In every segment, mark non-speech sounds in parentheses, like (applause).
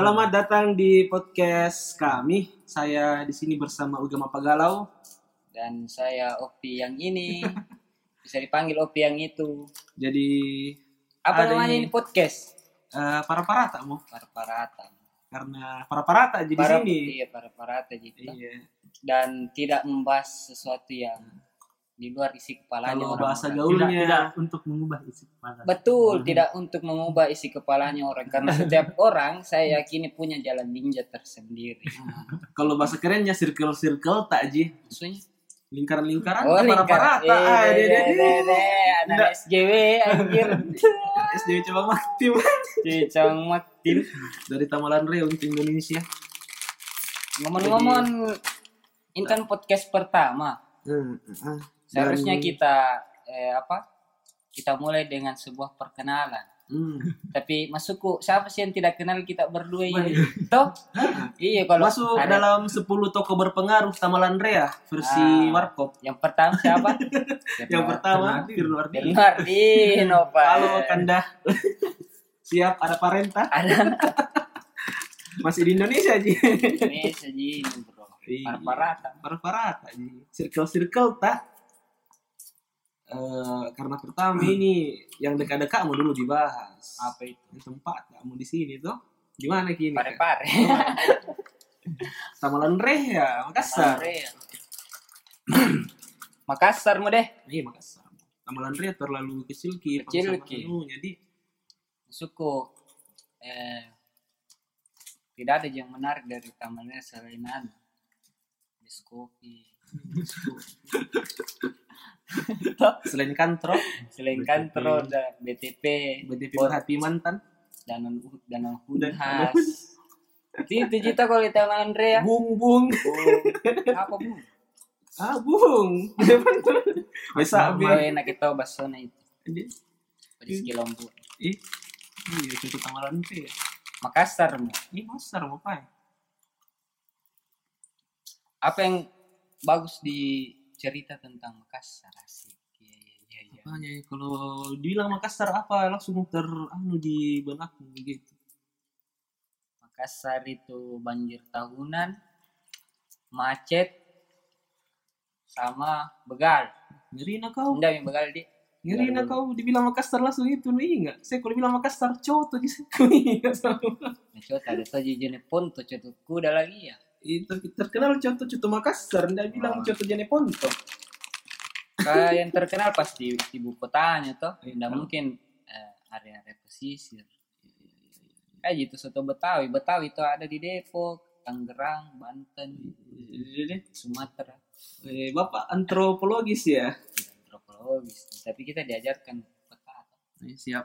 Selamat datang di podcast kami. Saya di sini bersama Ugama Pagalau. Dan saya Opi yang ini. Bisa dipanggil Opi yang itu. Jadi Apa namanya ini. podcast? eh, para parata mau Para parata. karena para parata jadi Para, sini. Iya, para parata gitu. Iya. Dan tidak membahas sesuatu yang di luar isi kepalanya Kalau orang. bahasa tidak, gaulnya tidak untuk mengubah isi kepala. Betul, tidak untuk mengubah isi kepalanya orang. Karena (laughs) setiap orang saya yakini punya jalan ninja tersendiri. (laughs) kalau bahasa kerennya circle circle tak ji Maksudnya? lingkaran-lingkaran Oh, para lingkar. parata. Eh, Ah, dia- dia- deh, deh, deh. Anak Nggak. SJW anjir. (laughs) SDW coba mati Cicang makin. dari Tamalan Re untuk Indonesia. Ngomong-ngomong, ini kan podcast pertama. Hmm, ah. Seharusnya Dan- kita eh, apa? Kita mulai dengan sebuah perkenalan. Hmm. (laughs) Tapi masukku, siapa sih yang tidak kenal kita berdua ini? Toh? iya kalau Masuk ada- dalam 10 toko berpengaruh Tamalan Rea versi Ah. Warkop. yang pertama siapa? (laughs) Yang pertama Firno Ardini. Bernardino, (laughs) Pak. Halo Kanda. Siap ada parenta Ada masih di Indonesia Ji. Indonesia Ji, bro. Iya. Parata. Para-para Ji. Circle-circle tak. Eh, karena pertama ini yang dekat-dekat mau dulu dibahas. Apa itu? Yang tempat kamu di sini tuh. Gimana kini? Pare-pare. (laughs) Tamalan Re ya, Makassar. Pare. (clears throat) Makassar mu deh. Iya Makassar. Tamalan Re terlalu kecil ki. Kecil ki. Jadi Suku eh tidak ada yang menarik dari tamannya selain. Bis kopi. (laughs) selain kantor, Selain BTP. kantor ada BTP, BTP berhati mantan. Danau Udah, Hunhas. Itu itu kita kalau di Taman Andrea. Bung bung. Apa bu? Ah bung. (laughs) Bisa Oh, enak kita basona itu. Di Skilombu. Ih, iya cucu tamalan itu ya. Makassar mu. Ini masar mau apa? Apa yang bagus di cerita tentang Makassar iya. iya. Makanya kalau dibilang Makassar apa langsung ter anu di benakku gitu. Makassar itu banjir tahunan, macet, sama begal. Ngeri kau. Enggak yang begal di. Ngeri kau dibilang Makassar langsung itu nih enggak. Saya kalau bilang Makassar coto di situ enggak sama. Coba ada tuh jenis ponto coba kuda lagi ya. Itu terkenal contoh coto Makassar, ndak bilang Oh. coto jane ponto. Kayak yang terkenal pasti ibu kotanya toh. Iya. Tidak mungkin eh, area-area pesisir. Kayak gitu soto Betawi. Betawi itu ada di Depok, Tangerang, Banten, Jadi, Sumatera. eh, Bapak antropologis ya. Antropologis. Tapi kita diajarkan peta. Eh, siap.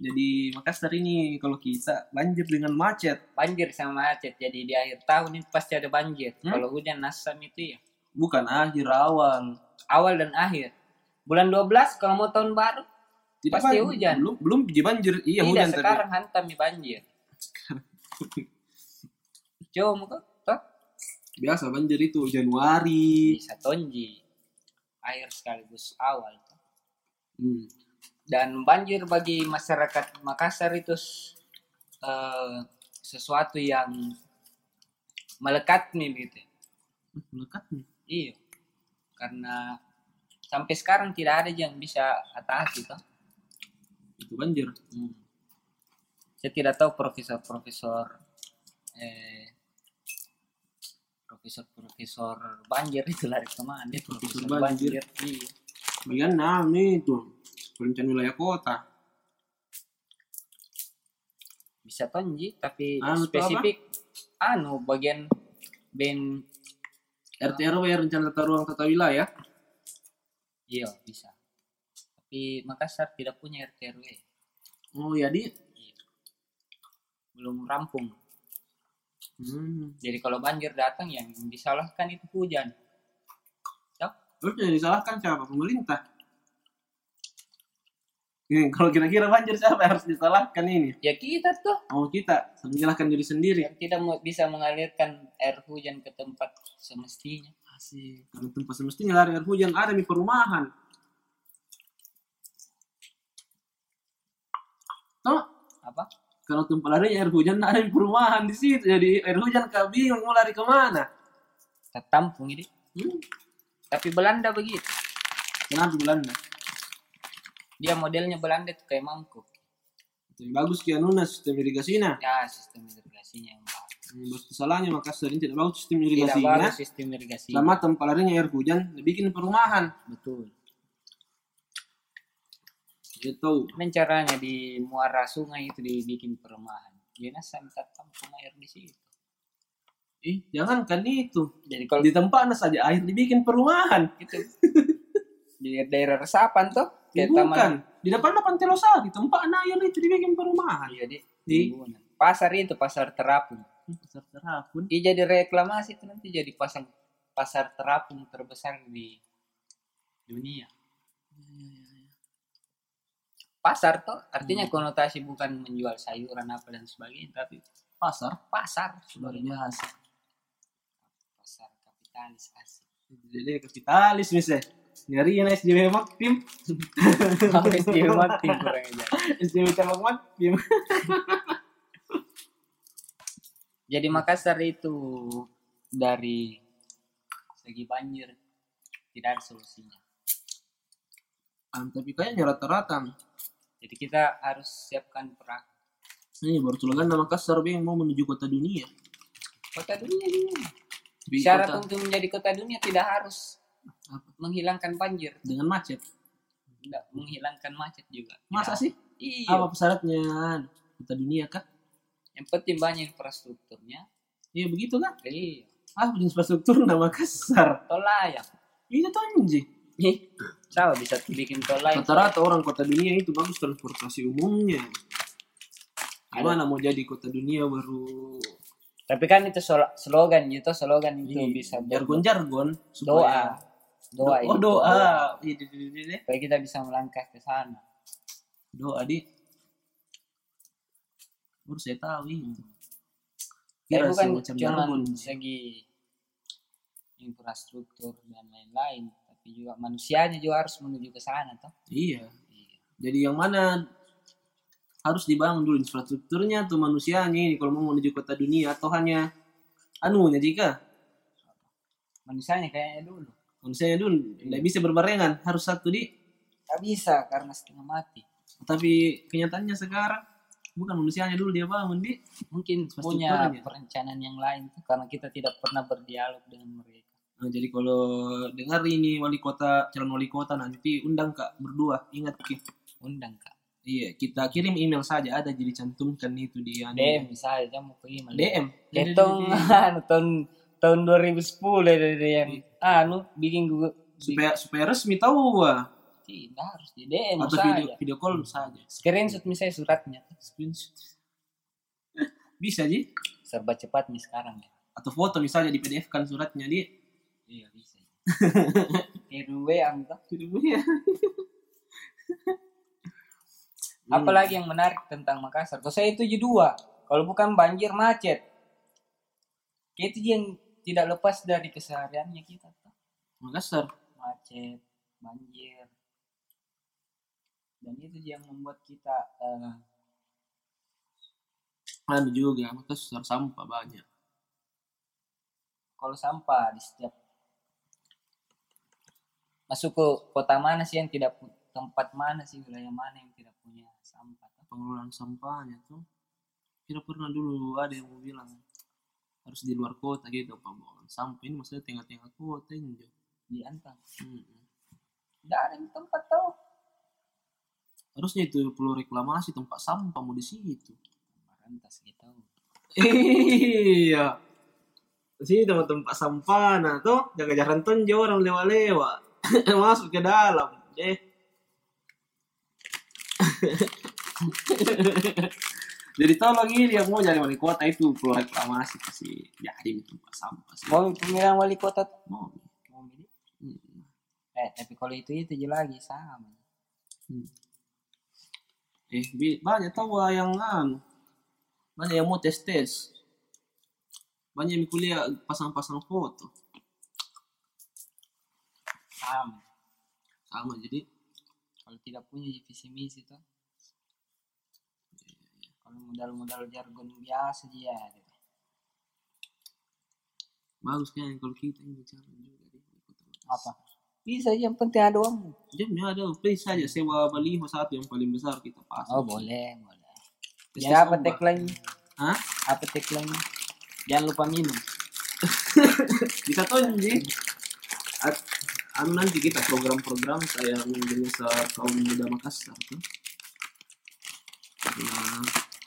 Jadi Makassar ini kalau kita banjir dengan macet, Banjir sama macet. Jadi di akhir tahun ini pasti ada banjir. Hmm? Kalau hujan asam itu ya. Bukan akhir awal. Awal dan akhir. Bulan 12 kalau mau tahun baru. Tidak Pasti ban- hujan. Belum belum di banjir. Iya Tidak hujan sekarang hantam di banjir. (laughs) Coba kok. Toh. biasa banjir itu Januari. Bisa tonji. Akhir sekaligus awal. Hmm. Dan banjir bagi masyarakat Makassar itu eh, sesuatu yang melekat nih gitu. Melekat nih. Iya. Karena sampai sekarang tidak ada yang bisa atasi toh. Itu banjir. Hmm. Saya tidak tahu profesor-profesor eh profesor-profesor banjir itu lari ke mana? Dia Profesor profesor banjir. banjir. Iya. Bagian nah nih itu perencanaan wilayah kota. Bisa tonji tapi Anu spesifik anu bagian ben RT RW rencana tata ruang tata wilayah. iya bisa. Tapi Makassar tidak punya RT RW. Oh ya di. Iya. Belum rampung. Hmm. Jadi kalau banjir datang yang disalahkan itu hujan. Terus yang disalahkan siapa? Pemerintah. Nih, kalau kira-kira banjir siapa yang harus disalahkan ini? Ya kita tuh Oh kita menyalahkan diri sendiri. yang tidak mau bisa mengalirkan air hujan ke tempat semestinya. Asik. Karena tempat semestinya lari air hujan ada di perumahan. Oh, Apa? Kalau tempat larinya air hujan ada di perumahan di situ. Jadi air hujan kau bingung mau lari ke mana. Tertampung ini. Hmm. Tapi Belanda begitu. Kenapa Belanda? Dia modelnya Belanda itu kayak mangkuk. Tapi bagus kian nuna sistem irigasinya. Ya sistem irigasinya yang bagus. Bos kesalahannya Makassar ini tidak bagus sistem Tidak irigasinya. bagus sistem irigasinya. Selama tempat larinya air hujan, dibikin perumahan. Betul. Itu. Dan caranya di muara sungai itu dibikin perumahan. Dia nasa minta tampung air di situ. Ih, jangankan itu. Jadi kalau Di tempatnya saja air dibikin perumahan. itu di daerah resapan tuh Bukan. Di depan depan Telosari, tempat air itu dibikin perumahan. iya di Di- pasar itu pasar terapung Pasar terapun. Iya jadi reklamasi itu nanti jadi pasang pasar terapung terbesar di dunia pasar tuh artinya Hmm. konotasi bukan menjual sayuran apa dan sebagainya tapi Pasar. pasar Luar biasa. pasar kapitalis asik Jadi kapitalis misalnya. Nyari yang SJW Maktim. Habis (laughs) dia mati kurang aja. SJW Cabang Maktim. Jadi Makassar itu dari segi banjir tidak ada solusinya. Ah, tapi kayaknya rata-rata. Jadi kita harus siapkan perahu. Ini baru slogan nama kasar yang mau menuju kota dunia. Kota dunia. Di Syarat kota- untuk menjadi kota dunia tidak harus Apa? menghilangkan banjir, dengan macet. tidak menghilangkan macet juga. Masa Tidak. sih? Iya. Apa syaratnya? Kota dunia kah? Yang penting banyak infrastrukturnya. Iya begitu kan? Iya. Ah, infrastruktur nama kasar. Tol layang. Itu tuh anjing. Ih, Sama bisa bikin tol layang. Rata-rata orang kota dunia itu bagus transportasi umumnya. Gimana mau jadi kota dunia baru Tapi kan itu slogan gitu, slogan itu Iya, bisa jargon-jargon doa. Doa. Oh itu. doa. Iya, iya, iya, iya. Supaya kita bisa melangkah ke sana. Doa di. Baru saya tahu itu. Tapi Kira bukan cuma segi infrastruktur dan lain-lain, tapi juga manusianya juga harus menuju ke sana toh. Iya. Iya. Jadi yang mana harus dibangun dulu infrastrukturnya atau manusianya ini kalau mau menuju kota dunia atau hanya anunya jika Manusianya kayaknya dulu. Manusianya dulu tidak bisa berbarengan harus satu di Gak bisa karena setengah mati. tapi kenyataannya sekarang bukan manusianya dulu dia bangun di Mungkin punya perencanaan yang lain tuh karena kita tidak pernah berdialog dengan mereka. Nah, jadi kalau dengar ini wali kota calon wali kota nanti undang kak berdua ingat Ki. Undang kak. iya kita kirim email saja ada jadi cantumkan itu di anu. DM misalnya mau ke email. DM Ketong anu tahun tahun 2010 dari yang anu bikin Google supaya supaya resmi tahu wah. tidak harus di DM atau saja. video video call saja Screenshot misalnya suratnya screenshot (laughs) bisa ji serba cepat nih sekarang ya. atau foto misalnya di PDF kan suratnya di Iya bisa. RW anggap. ya Apalagi yang menarik tentang Makassar? Kalau saya itu dua. Kalau bukan banjir macet. Itu yang tidak lepas dari kesehariannya kita. tuh. Makassar Macet, banjir. Dan itu yang membuat kita eh, anu juga Makassar sampah banyak kalau sampah di setiap masuk ke kota mana sih yang tidak tempat mana sih wilayah mana yang tidak punya sampah pengelolaan sampahnya tuh kira pernah dulu ada yang mau bilang harus di luar kota gitu pembuangan sampah ini maksudnya tengah-tengah kota ini Jo. di antang Hmm. ada yang tempat tahu harusnya itu perlu reklamasi tempat sampah mau di situ. Marantas gitu iya. Di sini tempat tempat sampah nah tuh jaga jalan tonjo orang lewat-lewat. (laughs) Masuk ke dalam deh (laughs) jadi tahu lagi dia mau jadi wali kota itu perlu reklamasi sih jadi di tempat sampah sih. Mau pemilihan wali kota? Mau. Mau milih? Hmm. eh tapi kalau itu itu aja lagi sama. Eh bi- banyak tahu ah yang anu banyak yang mau tes tes banyak yang kuliah pasang-pasang foto. Sama. Sama jadi. Kalau tidak punya visi misi tuh Kalau modal-modal jargon biasa dia. bagus kan kalau kita ini bicara juga. Apa? Bisa yang penting ada uang. jamnya ada please saja sewa baliho satu yang paling besar kita pasang Oh boleh, boleh. Ya apa tagline? Hah? Apa tagline? Jangan lupa minum. (laughs) bisa tonji At- anu nanti kita program-program saya menjadi kaum muda Makassar tuh nah,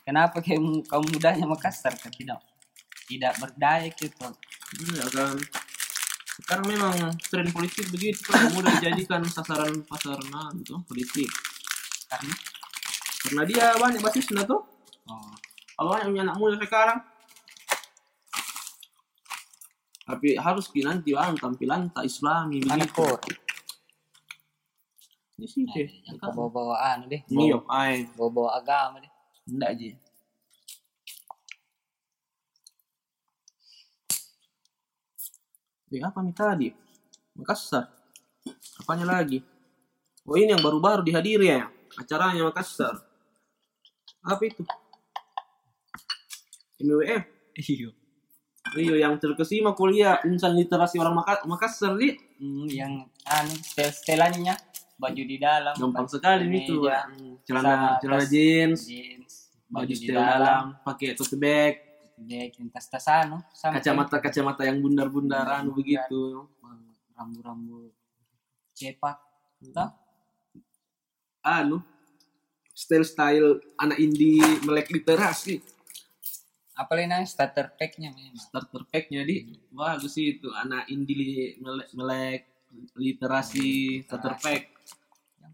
Kenapa kayak kaum mudanya Makassar kan tidak tidak berdaya gitu? ya kan. Sekarang memang tren politik begitu kan mudah dijadikan sasaran pasar nah itu politik. Karena? Karena dia banyak basisnya tuh. Oh, kalau banyak punya anak muda sekarang. Tapi harus nanti bang tampilan tak islami begitu. Di sini Nah, yang bawa-bawa anu deh. Iya, ay, Bawa-bawa agama deh. Enggak aja. Eh, apa nih tadi? Makassar. Apanya lagi? Oh ini yang baru-baru dihadiri ya, acaranya Makassar. Apa itu? MWF. Iya. Iya, yang terkesima kuliah insan literasi orang Maka- Makassar nih. Hmm, yang setel setelannya baju di dalam. Gampang sekali nih tuh. Hmm, Celana celana jeans, jeans, baju setel dalam, pakai tote bag, Dek, tas tas anu, sampai kacamata-kacamata yang bundar-bundar anu begitu. rambu-rambu cepak. Toh? Anu style-style anak indie melek literasi. Apalagi namanya starter pack-nya memang. Starter pack-nya di bagus sih itu anak indie melek, melek literasi starter pack.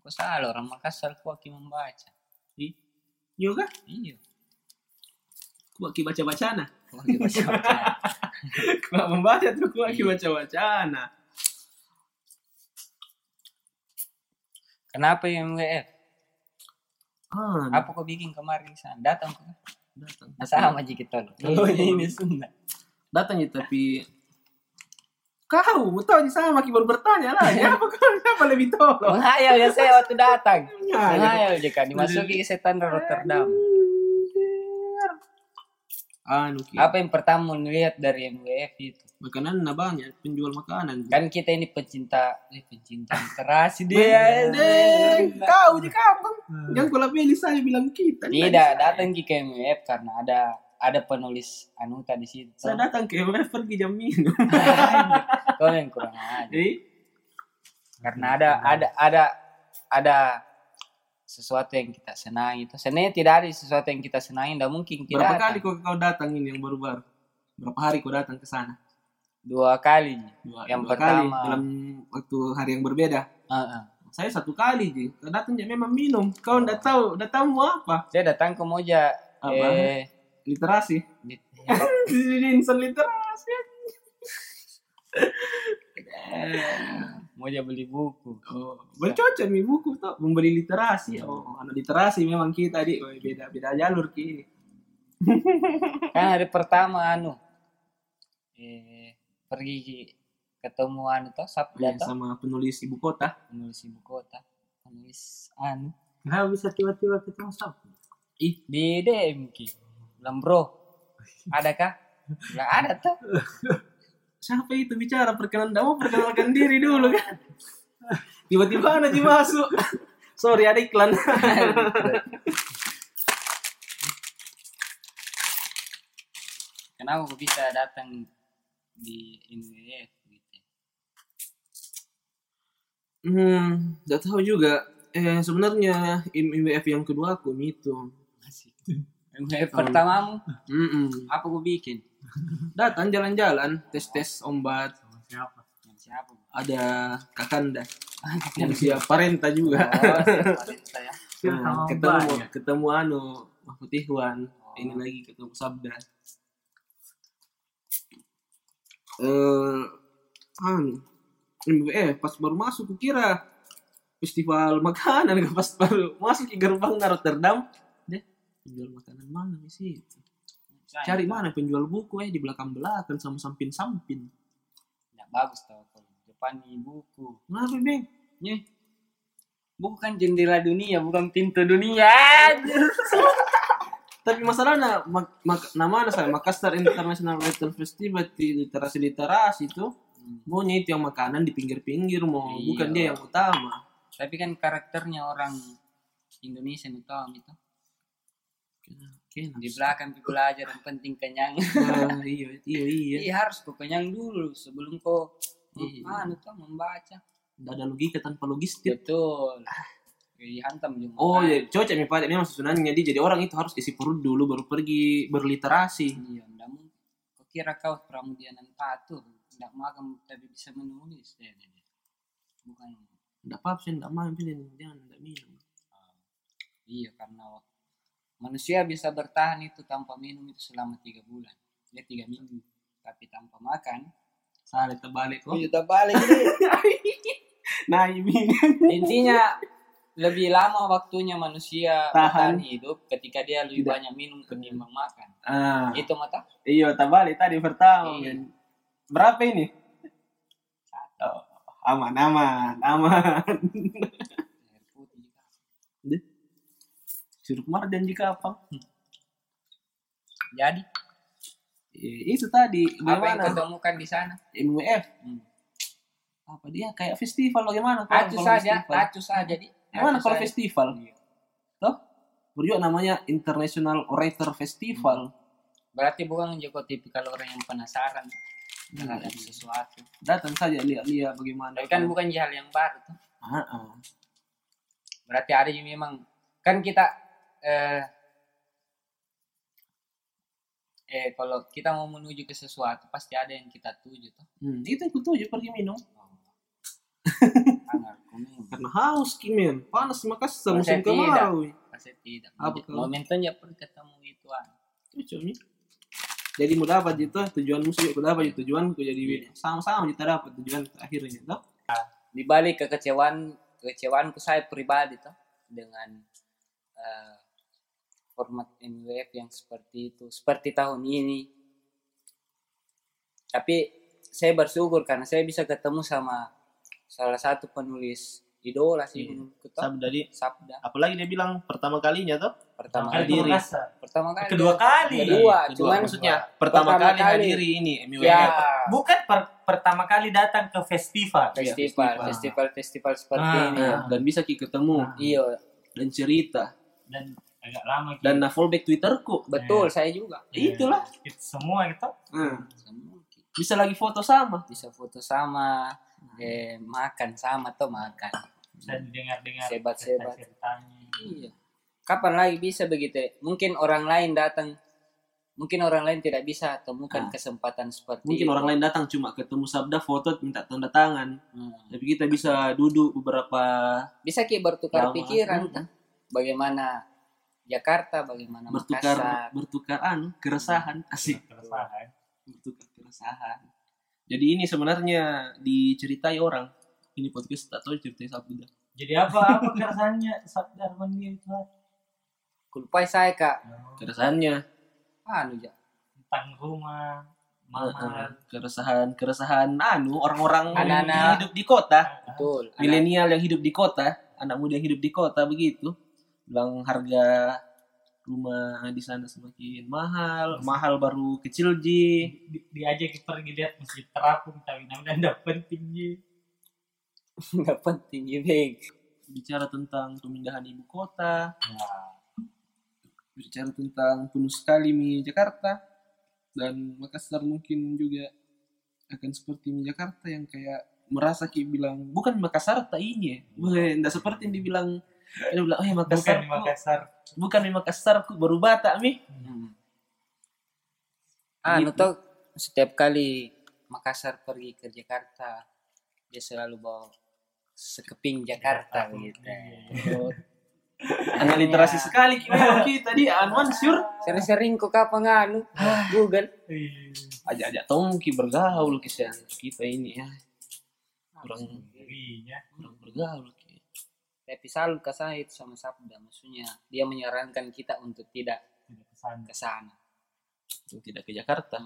Salah orang Makassar kuaki membaca. Ih, Juga Iya. gua ki baca-baca nah. Kuaki baca-baca. Gua membaca tuh gua ki baca-baca nah. Kenapa yang MWF? Ah, Apa kau bikin kemarin sana? Datang kau? datang. Sama aja kita loh. Iya. Oh, ini Sunda. datang ya tapi kau tahu di sama baru bertanya lah. (laughs) Ya apa kau siapa lebih tolong? Menghayal ya saya waktu datang. Menghayal. Kan dimasuki ke setan Rotterdam. anu Apa yang pertama melihat dari MWF itu? makanan nah banyak penjual makanan. Kan kita ini pecinta, eh, pecinta literasi (laughs) dia. Deng, kau di kampung yang kula pilih saya bilang kita Tidak, datang ke MWF karena ada ada penulis Anuta di situ. saya datang ke MF pergi jam minum (laughs) Kau yang kurang aja. jadi Karena ada ada ada ada sesuatu yang kita senangi itu. Sebenarnya tidak ada sesuatu yang kita senangi, tidak mungkin kita berapa datang. kali kau kau datang ini yang baru-baru berapa hari kau datang ke sana Dua kali. dua, Yang dua kali pertama- dalam waktu hari yang berbeda Heeh. saya satu kali ji kau datang ya memang minum kau tahu ndak tahu mau apa Dia datang ke Moja Apa? eh literasi. Di- di insan literasi Moja beli buku. oh bercocok nih buku tuh membeli literasi. Oh anak literasi memang kita di oh, beda beda jalur kini Kan hari pertama anu. Eh pergi ketemu anu toh Sabda Ya, toh sama penulis ibu kota. Penulis ibu kota. Penulis anu. Kenapa bisa tiba-tiba ketemu Sabtu? ih di DM ki bilang bro ada kah bilang ada tuh siapa itu bicara? Perkenalan kamu perkenalkan diri dulu kan? Tiba-tiba anak ji masuk. Sorry ada iklan. Kenapa kok bisa datang di MWF gitu? Hmm nggak tahu juga. Eh sebenarnya IMWF yang kedua aku itu masih MWF pertamamu? Mm-mm. apa gue bikin? Datang jalan-jalan tes tes ombat Sama siapa? siapa? Ada kakanda (laughs) yang siap parenta juga. Oh Rita ya. Kira Nah, sama ketemu ya? ketemu anu Mahfud Ihwan. Ini lagi ketemu Sabda. Eh anu. Eh pas baru masuk kukira festival makanan (laughs) pas baru masuk ke gerbang Rotterdam penjual makanan mana di situ cari mana penjual buku eh di belakang belakang sama samping samping Nggak bagus tau kalau di depan nih buku. Kenapa beng Nye. buku kan jendela dunia bukan pintu dunia. (laughs) Tapi masalahnya mak, mak, nama saya Makassar International Writer Festival di literasi literasi itu maunya itu yang makanan di pinggir-pinggir mau Iya. bukan dia yang utama. Tapi kan karakternya orang Indonesia itu itu. Oke, Di belakang pi belajar yang penting kenyang. Nah, iya iya iya Iya harus kau kenyang dulu sebelum kau Iya. anu tuh membaca. Nggak ada logika tanpa logistik Betul. Dihantam juga. oh ya cocok pak ini maksud sunanya jadi jadi orang itu harus isi perut dulu baru pergi berliterasi Iya, ndak mungkin. Kau kira kau pramudianan patuh, ndak makan tapi bisa menulis. Ya. Bukan. nggak apa sih nggak mau pilih jangan nggak minum Iya, karena manusia bisa bertahan itu tanpa minum itu selama tiga bulan. Ya tiga minggu. Tapi tanpa makan. salah terbalik kok Iya, terbalik. (laughs) nah ini Intinya lebih lama waktunya manusia Tahan. bertahan hidup ketika dia lebih Tidak. banyak minum ketimbang makan. ah Itu mata? iya terbalik tadi pertama Iya. berapa ini oh, aman aman aman (laughs) Air putih juga. Sirup marjan jika apa Jadi, Eh, itu tadi apa yang kau temukan di sana? MUF Hmm. apa dia kayak festival bagaimana Acu saja, acu saja di. Gimana kalau saja. festival Iya. toh berjua namanya International Orator Festival Berarti bukan juga tipikal orang yang penasaran Hmm. terhadap sesuatu. datang saja lihat-lihat bagaimana Tapi kan bukan hal yang baru tuh. Ah, ah. Berarti ada yang memang kan kita eh eh kalau kita mau menuju ke sesuatu pasti ada yang kita tuju tuh. Hmm, itu aku tuju pergi minum (laughs) karena haus kimen panas di Makassar musim kemarau Pasti tidak. Apa? Momennya perlu ketemu itu ah. cocok nih jadi mau dapat itu tujuan musuh aku dapat itu tujuan aku jadi Iya. sama-sama kita dapat tujuan akhirnya toh Di balik kekecewaan kekecewaanku saya pribadi tuh dengan eh, format MWF yang seperti itu seperti tahun ini. Tapi saya bersyukur karena saya bisa ketemu sama salah satu penulis idola sih Iya. menurutku. Sabda di Sabda apalagi dia bilang pertama kalinya tuh pertama Kali kali diri. Pertama kali Kedua kali. kedua Kedua, cuman maksudnya pertama, pertama kali, kali. hadiri ini MUF ya Bukan per- pertama kali datang ke festival. Festival festival. festival festival seperti Ah, ini Nah, dan bisa ki ketemu Ah. iya dan cerita Dan agak lama. dan nah fallback Twitterku betul saya juga Eh, itulah. kita semua gitu. Hmm. Semua bisa lagi foto sama bisa foto sama eh, makan sama tuh makan Bisa didengar-dengar Sebat-sebat. cerita-ceritanya. iya kapan lagi bisa begitu mungkin orang lain datang mungkin orang lain tidak bisa temukan Ah. kesempatan seperti mungkin itu. orang lain datang cuma ketemu sabda foto minta tanda tangan Hmm. tapi kita bisa duduk beberapa bisa ki bertukar Lama. pikiran Hmm. bagaimana Jakarta bagaimana bertukar Makassar. bertukar anu keresahan asik. Keresahan. bertukar keresahan. Jadi ini sebenarnya diceritai orang. Ini podcast tak tahu ceritai sabda Jadi apa? Apa keresahannya? Sabda Armandi itu? kulpai saya kak. Keresahannya? Anu ja Tentang rumah, mahal. keresahan keresahan anu orang-orang yang hidup di kota. Betul. Milenial yang hidup di kota anak muda yang hidup di kota begitu bilang harga rumah di sana semakin mahal. Mahal baru kecil ji. Di, diajak pergi lihat masjid terapung tapi namanya tidak penting ji. (laughs) nggak penting ya Beng. bicara tentang pemindahan ibu kota. Ya, bicara tentang penuh sekali mie Jakarta. Dan Makassar mungkin juga akan seperti mie Jakarta yang kayak merasa kayak bilang bukan Makassar tak ini ya. Bukan tidak seperti yang dibilang dia bilang oh ya bukan Makassar di Makassar. bukan di Makassar ku baru Batak mi Hmm. Anu Gitu. tuh setiap kali Makassar pergi ke Jakarta dia selalu bawa sekeping Jakarta gitu. Iya. anak literasi sekali kita kita di Anwan sur Sering-sering kok kapan anu Google. Iya. ajak-ajak tongki bergaul kisah kita ini ya kurang Dirinya. kurang bergaul Selalu ke itu sama Sabda maksudnya dia menyarankan kita untuk tidak ke sana. Untuk tidak ke Jakarta.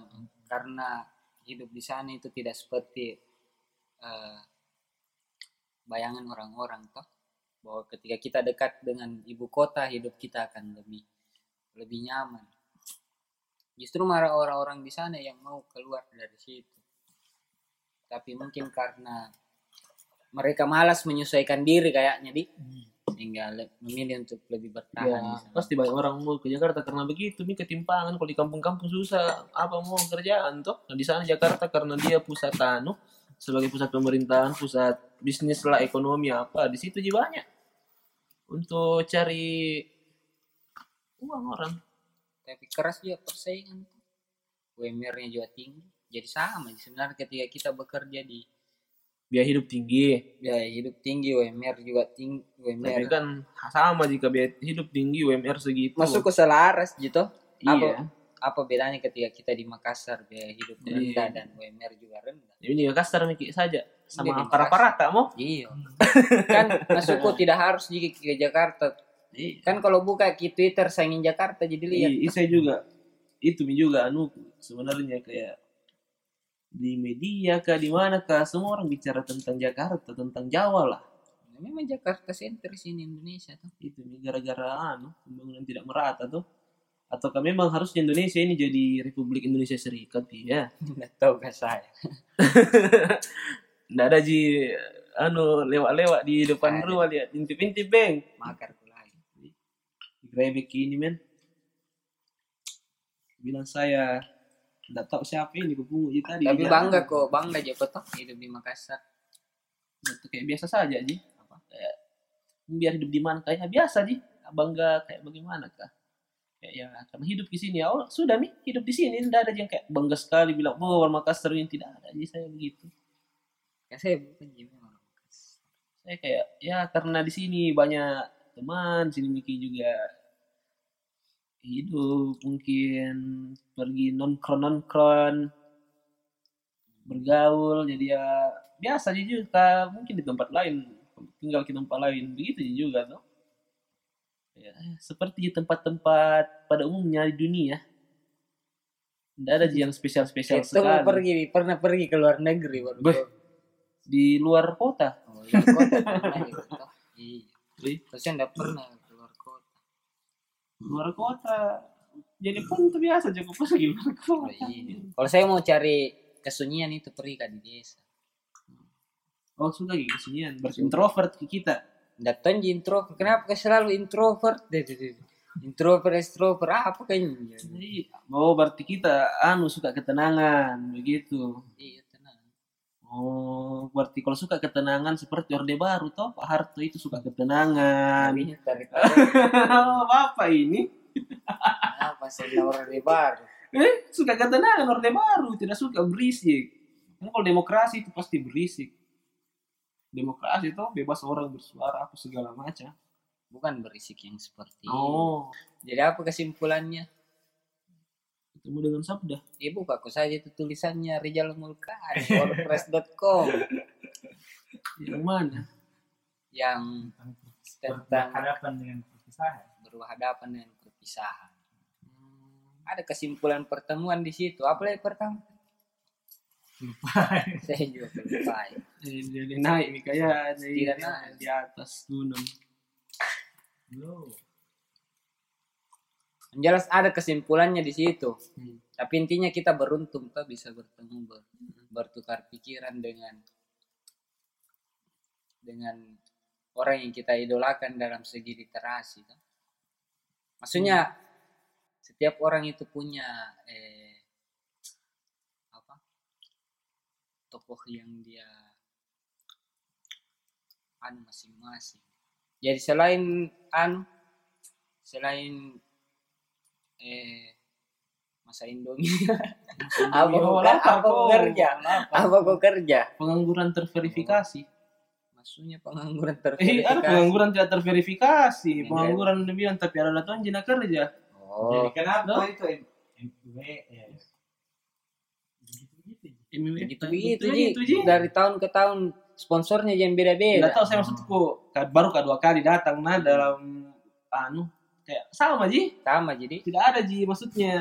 Karena hidup di sana itu tidak seperti eh, bayangan orang-orang toh. Bahwa ketika kita dekat dengan ibu kota hidup kita akan lebih lebih nyaman. Justru malah orang-orang di sana yang mau keluar dari situ. Tapi mungkin karena mereka malas menyesuaikan diri kayaknya di. Sehingga le- memilih untuk lebih bertahan Ya, di pasti banyak orang mau ke Jakarta karena begitu nih ketimpangan. Kalau di kampung-kampung susah. Apa mau kerjaan toh? Nah, di sana Jakarta karena dia pusat anu sebagai pusat pemerintahan pusat bisnis lah ekonomi apa di situ juga banyak. Untuk cari uang orang. Tapi keras juga persaingan. UMR-nya juga tinggi. Jadi sama sebenarnya ketika kita bekerja di biaya hidup tinggi. Biaya hidup tinggi UMR juga tinggi tapi UMR kan sama jika biaya hidup tinggi UMR segitu. Masuk ke selaras gitu. Iya. Apa apa bedanya ketika kita di Makassar biaya hidup Iya. rendah dan UMR juga rendah? Ini juga kasar mikir saja. Iya, sama di para rata mau iya. Kan masukku (laughs) tidak harus jika ke Jakarta. Kan kalau buka di Twitter saingin Jakarta jadi lihat. Iya, saya juga itu juga anu sebenarnya kayak di media kah di mana kah? Semua orang bicara tentang Jakarta tentang Jawa lah. Memang Jakarta sentris ini Indonesia tuh. Itu nih gara-gara anu pembangunan tidak merata tuh. Ataukah memang harusnya Indonesia ini jadi Republik Indonesia Serikat? Ya (laughs) nggak tahu gak saya. (laughs) Nggak ada ji anu lewat-lewat di depan Ada. rumah lihat intip-intip beng. Makar lagi Grebek ini men. Bilang saya nggak tahu siapa ini kepungut tadi tapi bangga kok bangga aja toh hidup di Makassar. Gitu, kayak biasa saja ji. Apa? Kayak biar hidup di mana kayak biasa ji. Bangga kayak bagaimana kah? Kayak ya karena hidup di sini. Ya oh sudah nih hidup di sini tidak ada yang kayak bangga sekali bilang oh orang Makassar ini tidak ada ji. Saya begitu. Ya saya bukan jadi Makassar. Saya kayak ya karena di sini banyak teman di sini Miki juga hidup mungkin pergi nongkrong nongkrong bergaul jadi ya biasa aja juga mungkin di tempat lain tinggal di tempat lain begitu juga tuh ya, seperti di tempat-tempat pada umumnya di dunia tidak ada yang spesial-spesial itu mau sekali pergi pernah pergi ke luar negeri baru Beh. di luar kota oh, iya, kota gitu, toh. iya Wih. terus saya nggak pernah kota luar kota jadi pun itu biasa cukup pergi luar Oh, kota iya. Kalau saya mau cari kesunyian itu pergi ke di desa. oh suka gitu kesenian berintrovert ke kita tahu ji introvert. Kenapa kau selalu introvert? Deh, deh, deh. Introvert, extrovert, apa kayaknya? Jadi, oh berarti kita anu suka ketenangan begitu Iya. Oh berarti kalau suka ketenangan seperti orde baru toh Pak Harto itu suka ketenangan. Oh bapak (laughs) ini? Apa saya orang di bar. eh suka ketenangan orde baru tidak suka berisik. Kan kalau demokrasi itu pasti berisik. Demokrasi itu bebas orang bersuara apa segala macam. Bukan berisik yang seperti oh. Jadi apa kesimpulannya? Ketemu dengan sabda Ibu aku saja itu tulisannya Rizal Mulkani, wordpress.com yang mana yang tentang berhadapan dengan perpisahan. berhadapan dengan perpisahan. Ada kesimpulan pertemuan di situ. Apa yang pertama? Saya juga lupa. ya. Dia, dia naik nih kayak naik. di atas gunung Yo. Jelas ada kesimpulannya di situ. Hmm. Tapi intinya kita beruntung tuh bisa bertemu ber- bertukar pikiran dengan dengan orang yang kita idolakan dalam segi literasi. tuh. Maksudnya setiap orang itu punya eh, apa tokoh yang dia anu masing-masing. Jadi selain anu selain eh masa Indomie? Apa kau apa kau kerja? Apa? Kau kerja? Pengangguran terverifikasi. Maksudnya pengangguran eh ada terverifikasi. pengangguran tidak terverifikasi. Enggak. pengangguran dia bilang tapi ada datang jina kerja. Oh. Jadi kenapa No. itu? Ya? Begitu begitu Begitu, ji. dari tahun ke tahun sponsornya yang Tidak beda-beda tahu saya maksudku baru kedua kali datang nah dalam anu kayak sama ji? Sama jadi tidak ada ji maksudnya.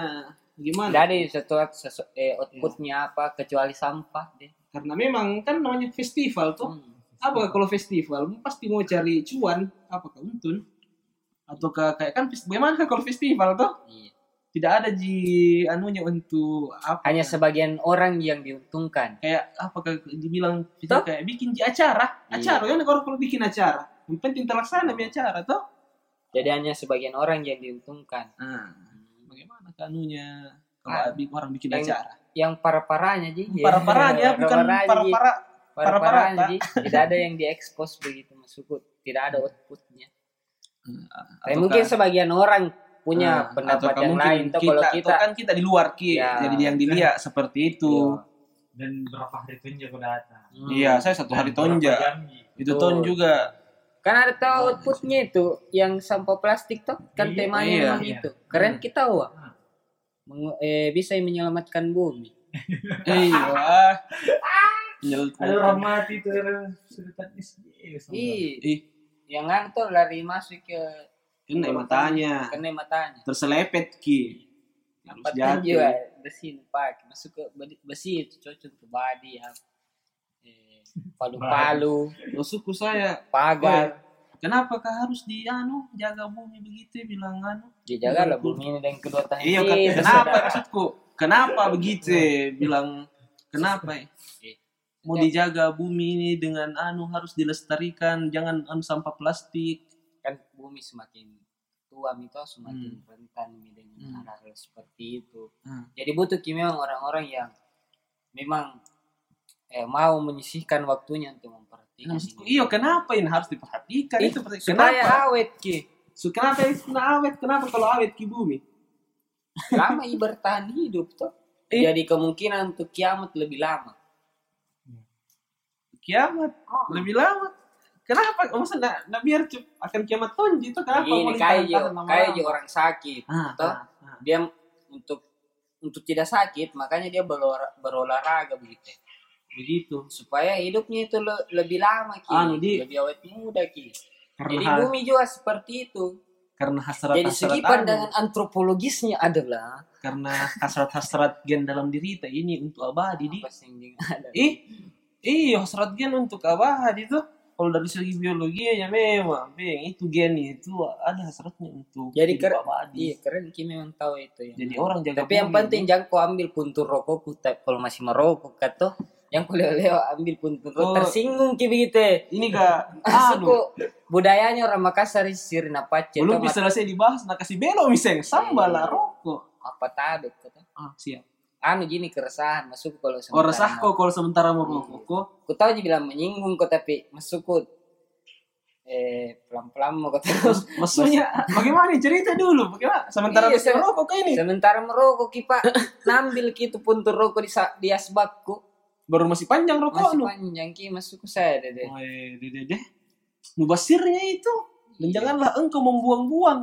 Gimana? Tidak ada satu sesu, eh, outputnya apa kecuali sampah deh. Karena memang kan namanya festival tuh. Hmm. apa kalau festival pasti mau cari cuan apa keuntun atau ke kayak kan fes- bagaimana (laughs) kalau festival tuh? Iya. tidak ada ji anunya untuk apa? Hanya sebagian orang yang diuntungkan. kayak apa kayak dibilang Toh? kayak bikin ji acara? Iya. acara kan kalau kalau bikin acara. Yang penting terlaksana acara tuh Jadi hanya sebagian orang yang diuntungkan. nah, bagaimana kanunya kalau Ah. abi- orang bikin Yang- acara Yang para-paranya Ji. para-paranya (laughs) bukan para-para Para-paranya para-para, Ji. Tidak ada yang diekspos begitu maksudku. Tidak ada outputnya. Tapi Atau mungkin kan- sebagian orang punya Ah, pendapat yang mungkin lain. Tuh kalau atau kita kan kita di luar ki Ya. jadi yang dilihat seperti itu Dan berapa hari tunjuk aku datang. Hmm. iya saya satu hari tonja itu ton juga Kan ada tahu outputnya itu yang sampah plastik tuh kan Iya, temanya iya. memang itu. Keren Hmm. kita wah. Ah. Meng- eh, bisa menyelamatkan bumi. (laughs) iya Nyel- Ada orang mati tuh orang surutan SD. Ih, yang kan tuh lari masuk ke kena matanya kena matanya. terselepet ki harus jatuh juga besi pakai masuk ke besi itu cocok untuk body ya. Palu-palu, Maksudku saya pagar. kenapa kah harus di anu jaga bumi begitu bilang anu Dijaga lah bumi ini dan kedua tangan. iya kita, kenapa maksudku kenapa begitu bilang kenapa ya? Mau dijaga bumi ini dengan anu harus dilestarikan jangan anu sampah plastik kan bumi semakin tua itu semakin rentan dengan Hmm. hal-hal seperti itu. Hmm. Jadi butuh memang orang-orang yang memang eh, mau menyisihkan waktunya untuk memperhatikan. Nah, maksudku ini. iya kenapa ini harus diperhatikan Ih, itu supaya kenapa awet ki. so, kenapa itu awet kenapa kalau awet ki bumi Lama i bertahan hidup tuh. Eh. Jadi kemungkinan untuk kiamat lebih lama. kiamat lebih lama kenapa masa nak nak biar akan kiamat tonji itu kenapa Begini mau kayak kayak orang sakit. ah, toh. ah, ah. Dia untuk untuk tidak sakit makanya dia berolah- berolahraga begitu. Begitu Supaya hidupnya itu le- lebih lama ki. Anu, Di. Lebih awet muda ki. Jadi karena bumi juga seperti itu. karena hasrat Jadi hasrat segi pandangan antropologisnya adalah karena hasrat hasrat gen dalam diri kita ini untuk abadi di yang ih iya hasrat gen untuk abadi itu kalau dari segi biologi ya memang beng itu gen itu ada hasratnya untuk Jadi keren, abadi iya keren Ki memang tahu itu ya. jadi orang jaga Tapi yang bumi, penting jangan kau ambil puntur rokokku tapi kalau masih merokok kata yang kau leo ambil rokok Oh. tersinggung ki begitu. ini gak anu budayanya orang Makassar sirna pace belum tomat- bisa selesai dibahas nak kasih belo miseng sambal lah rokok. Apa tadi kata. ah siap. Anu gini keresahan masuk kalau oh sementara. resah mau- kok kalau sementara mau rokok. Kok Ku tahu dia bilang menyinggung kok tapi masukku eh pelan-pelan mau kata. Terus maksudnya bagaimana cerita dulu? Bagaimana? Sementara Iya, bisa saya- rokok kayak ini? sementara merokok ki pak. Nambil gitu puntur rokok di asbakku baru masih panjang rokok masih lu panjang ki masukku saya deh Oh, eh, deh. Mubasirnya itu. Dan Iya. janganlah engkau membuang-buang.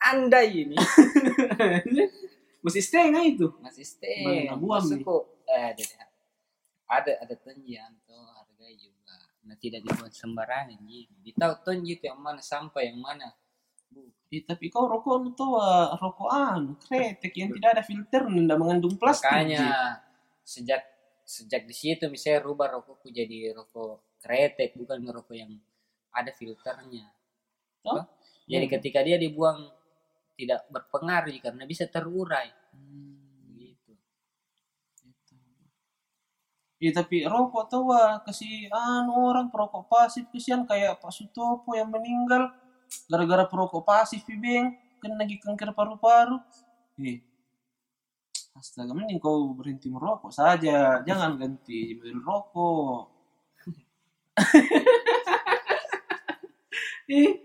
anda ini (laughs) Masih setengah itu. masih stay buang nih? masukku eh deh. ada ada tenjian tuh harga juga nah tidak dibuat sembarangan ji ditahu tonji itu yang mana sampai yang mana Eh, tapi kau rokok lu tuh ah, rokok anu, kretek yang tidak ada filter, tidak mengandung plastik. Makanya sejak sejak di situ misalnya rubah rokokku jadi rokok kretek bukan rokok yang ada filternya. Oh, jadi iya. ketika dia dibuang tidak berpengaruh karena bisa terurai. Hmm, gitu. Gitu. Iya tapi rokok tuh ah, kasih anu orang perokok pasif kesian kayak Pak Sutopo yang meninggal. Gara-gara perokok pasif beng. Kena lagi kanker paru-paru. Eh, astaga mending kau berhenti merokok saja, jangan ganti merokok. (laughs) Ih,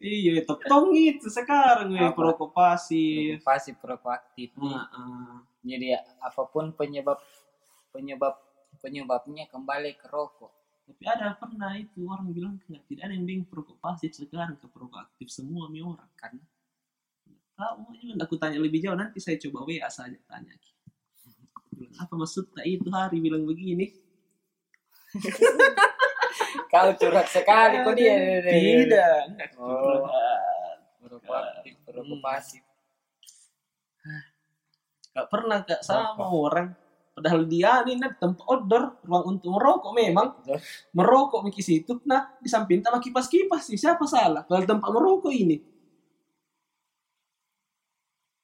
iya tong itu sekarang Apa? perokok pasif. rokok pasif rokok aktif Ah, ah. jadi apa pun penyebab penyebab penyebabnya kembali ke rokok Tapi ada pernah itu orang bilang tidak ada yang bing perokok pasif sekarang ke perokok aktif semua mi orang karena aku tanya lebih jauh nanti saya coba WA saja tanya apa maksud tak itu hari bilang begini (laughs) kau curhat sekali kok dia tidak enggak Oh. Hmm. pernah kak sama orang Padahal dia ini nah, tempat outdoor, ruang untuk merokok memang. Merokok di situ. Nah, di samping sama kipas-kipas sih. Siapa salah? Kalau tempat merokok ini.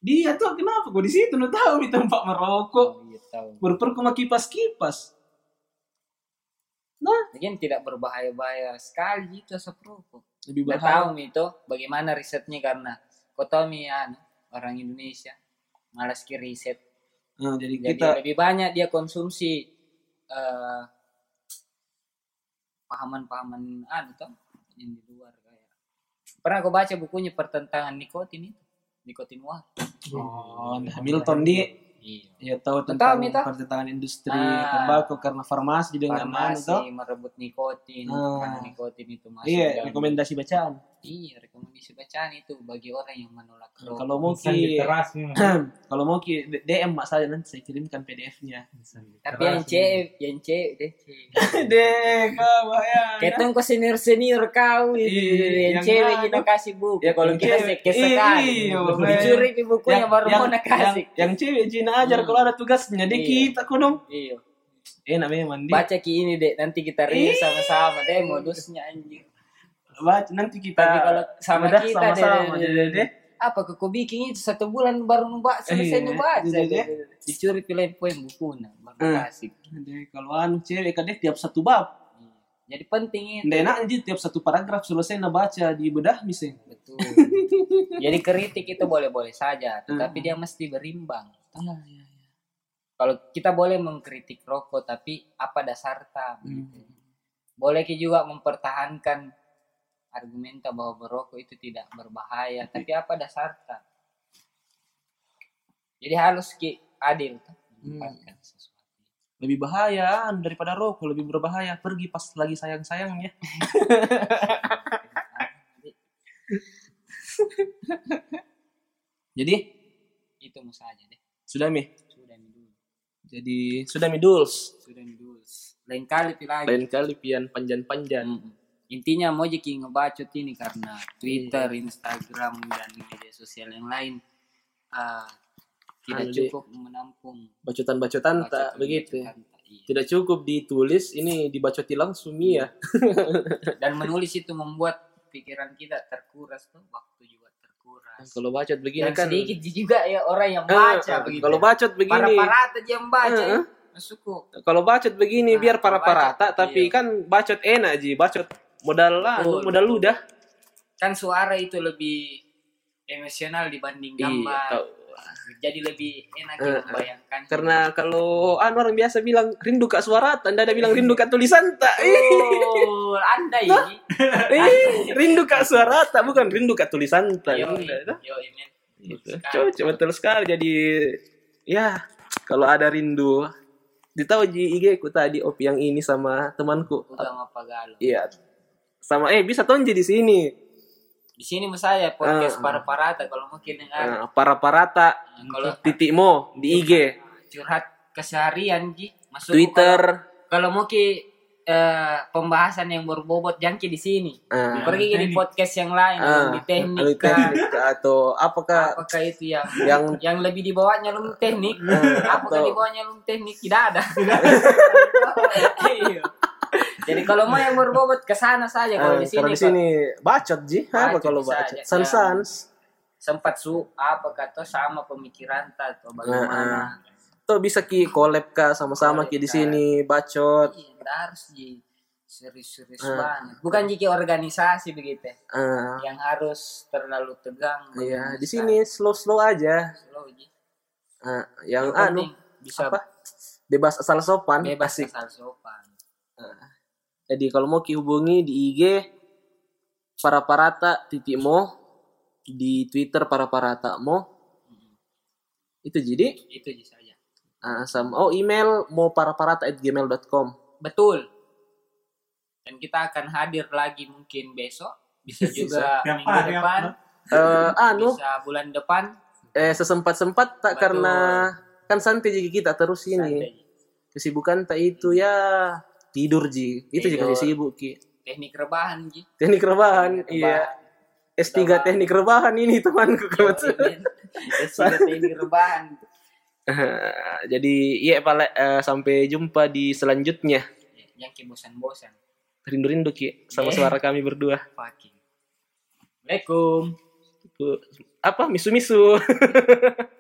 Dia tuh kenapa kok di situ? Lu tahu di tempat merokok. Sama kipas-kipas. Mungkin tidak berbahaya-bahaya sekali itu asap rokok. Lebih Nggak bahaya. tahu Mi, itu bagaimana risetnya karena kau tahu Mi, anu, orang Indonesia malas ki riset. Nah, jadi, Jadi kita lebih banyak dia konsumsi eh, pahaman-pahaman anu toh yang di luar kayak. Pernah kau baca bukunya pertentangan nikotin itu? Nikotin wah. Oh, Hamilton di Iya. ya tahu Tahu, tentang Mi, tahu? pertentangan industri Ah. tembakau karena farmasi dengan anu Farmasi toh. merebut nikotin Ah. karena nikotin itu masuk Iya, dalam- rekomendasi bacaan. Iya, rekomendasi bacaan itu bagi orang yang menolak rokok. Kalau mau ki (clears throat) kalau mau ki DM mak saya nanti saya kirimkan PDF-nya. Tapi yang cewek, yang cewek deh. Deh, kau ya. Ketemu ke senior senior kau itu. Iya, yang, cewek anu. kita kasih buku. Ya, kalau yang kita kesekali. Iya, Dicuri di bukunya baru mau nak kasih. Yang, yang cewek Cina ajar Hmm. kalau ada tugasnya deh Iya. kita kodong. Iya. Enak memang dia. Baca ki ini deh, nanti kita rilis sama-sama deh modusnya anjing. Baca nanti kita Tapi kalau sama udah kita sama-sama deh, deh, deh, deh. Apa ke kau bikin itu satu bulan baru nuba selesai Iya, nubaca. iya, iya. Dicuri pilih poin bukunya baru Hmm. kasih. Deh, kalau anu cewek kadeh tiap satu bab. Iya. Jadi penting itu. Nggak enak anjir tiap satu paragraf selesai na baca di bedah misalnya. Betul. Jadi kritik itu boleh-boleh saja, tetapi Hmm. dia mesti berimbang. Iya, iya. Kalau kita boleh mengkritik rokok, tapi apa dasarnya? Hmm. Boleh ki juga mempertahankan argumenta bahwa berokok itu tidak berbahaya, tapi apa dasarnya? Jadi harus ki adil. Hmm. sesuatu. Lebih bahaya daripada rokok, lebih berbahaya. Pergi pas lagi sayang-sayangnya. (laughs) Jadi Itu saja deh. Sudah mi. Sudah. Jadi sudah mi duls. Sudah nih dulu. Lain kali pi lagi. Lain kali pian panjan-panjan. Mm. Intinya mau jadi ngebacot ini karena Twitter, Iya. Instagram dan media sosial yang lain ah, tidak Anu, cukup menampung Bacotan-bacotan tak bacotan- begitu. bacotan iya. Tidak cukup ditulis, ini dibacoti langsung ya. Dan menulis itu membuat pikiran kita terkuras tuh, waktu juga terkuras. Kalau bacot begini Dan kan. sedikit (laughs) juga ya orang yang Eh, baca eh, begitu. Kalau bacot para begini, parata aja yang baca Eh. Masukku. kalau bacot begini Nah, biar para kalau parata, bacot, tapi iya. kan bacot enak ji, bacot modal lah, Betul, modal ludah. Kan suara itu lebih emosional dibanding gambar. Iya. Jadi lebih enak ya eh. membayangkan. Karena kalau anu orang biasa bilang rindu kak suara, anda ada bilang rindu kak tulisan tak? Oh, (laughs) anda ini. Eh, rindu kak suara tak bukan rindu kak tulisan tak. Yo, Udah, yo. Gitu. Cocok betul sekali. Jadi ya kalau ada rindu, ditahu di IG ku tadi op yang ini sama temanku. Sama. Iya. Sama eh bisa tonji di sini. Di sini mas saya podcast Ah. para parata kalau mungkin dengar. Nah, para parata kalau titikmo di IG, curhat keseharian Ji. Masuk Twitter. Kalau, kalau mau ki eh, pembahasan yang berbobot jangki di sini. Ah, Pergi ke di podcast yang lain ah, di teknik teknik atau apakah apakah itu yang yang yang lebih di bawahnya lu teknik Ah, apakah atau- di bawahnya lu teknik tidak ada (laughs) Iya. Jadi kalau mau yang berbobot ke sana saja kalau eh, di sini kalau di sini bacot ji, apa kalau bacot? aja. Sans sans. sempat su apa kata sama pemikiran ta atau bagaimana Tuh bisa ki collab kah sama-sama ki di sini bacot. iya harus ji serius-serius Ah. banget bukan jika organisasi begitu ya, Ah, yang harus terlalu tegang iya, di sini slow-slow aja. slow ji Ah, yang anu bisa apa? Bebas asal sopan. bebas Asik. asal sopan Jadi kalau mau hubungi di IG para parata titik mo. Di Twitter para parata mo itu jadi? Itu ji saja. Ah, sama. Oh email mau para parata at gmail.com Betul. Dan kita akan hadir lagi mungkin besok, bisa juga Tiap minggu hari depan, eh anu. Bisa bulan depan. eh sesempat sempat tak Betul. karena kan santai jadi kita terus ini. Santai. kesibukan tak itu ya tidur ji. Itu juga sih ibu ki. Teknik rebahan ji. Teknik rebahan iya. S3 teknik rebahan ini temanku kalau iya, S3 teknik rebahan. (laughs) Jadi iya pale uh, eh, sampai jumpa di selanjutnya. Yang ki bosan-bosan. Rindu-rindu ki sama yeah. suara kami berdua. Fucking. Assalamualaikum. Apa? Misu-misu. (laughs)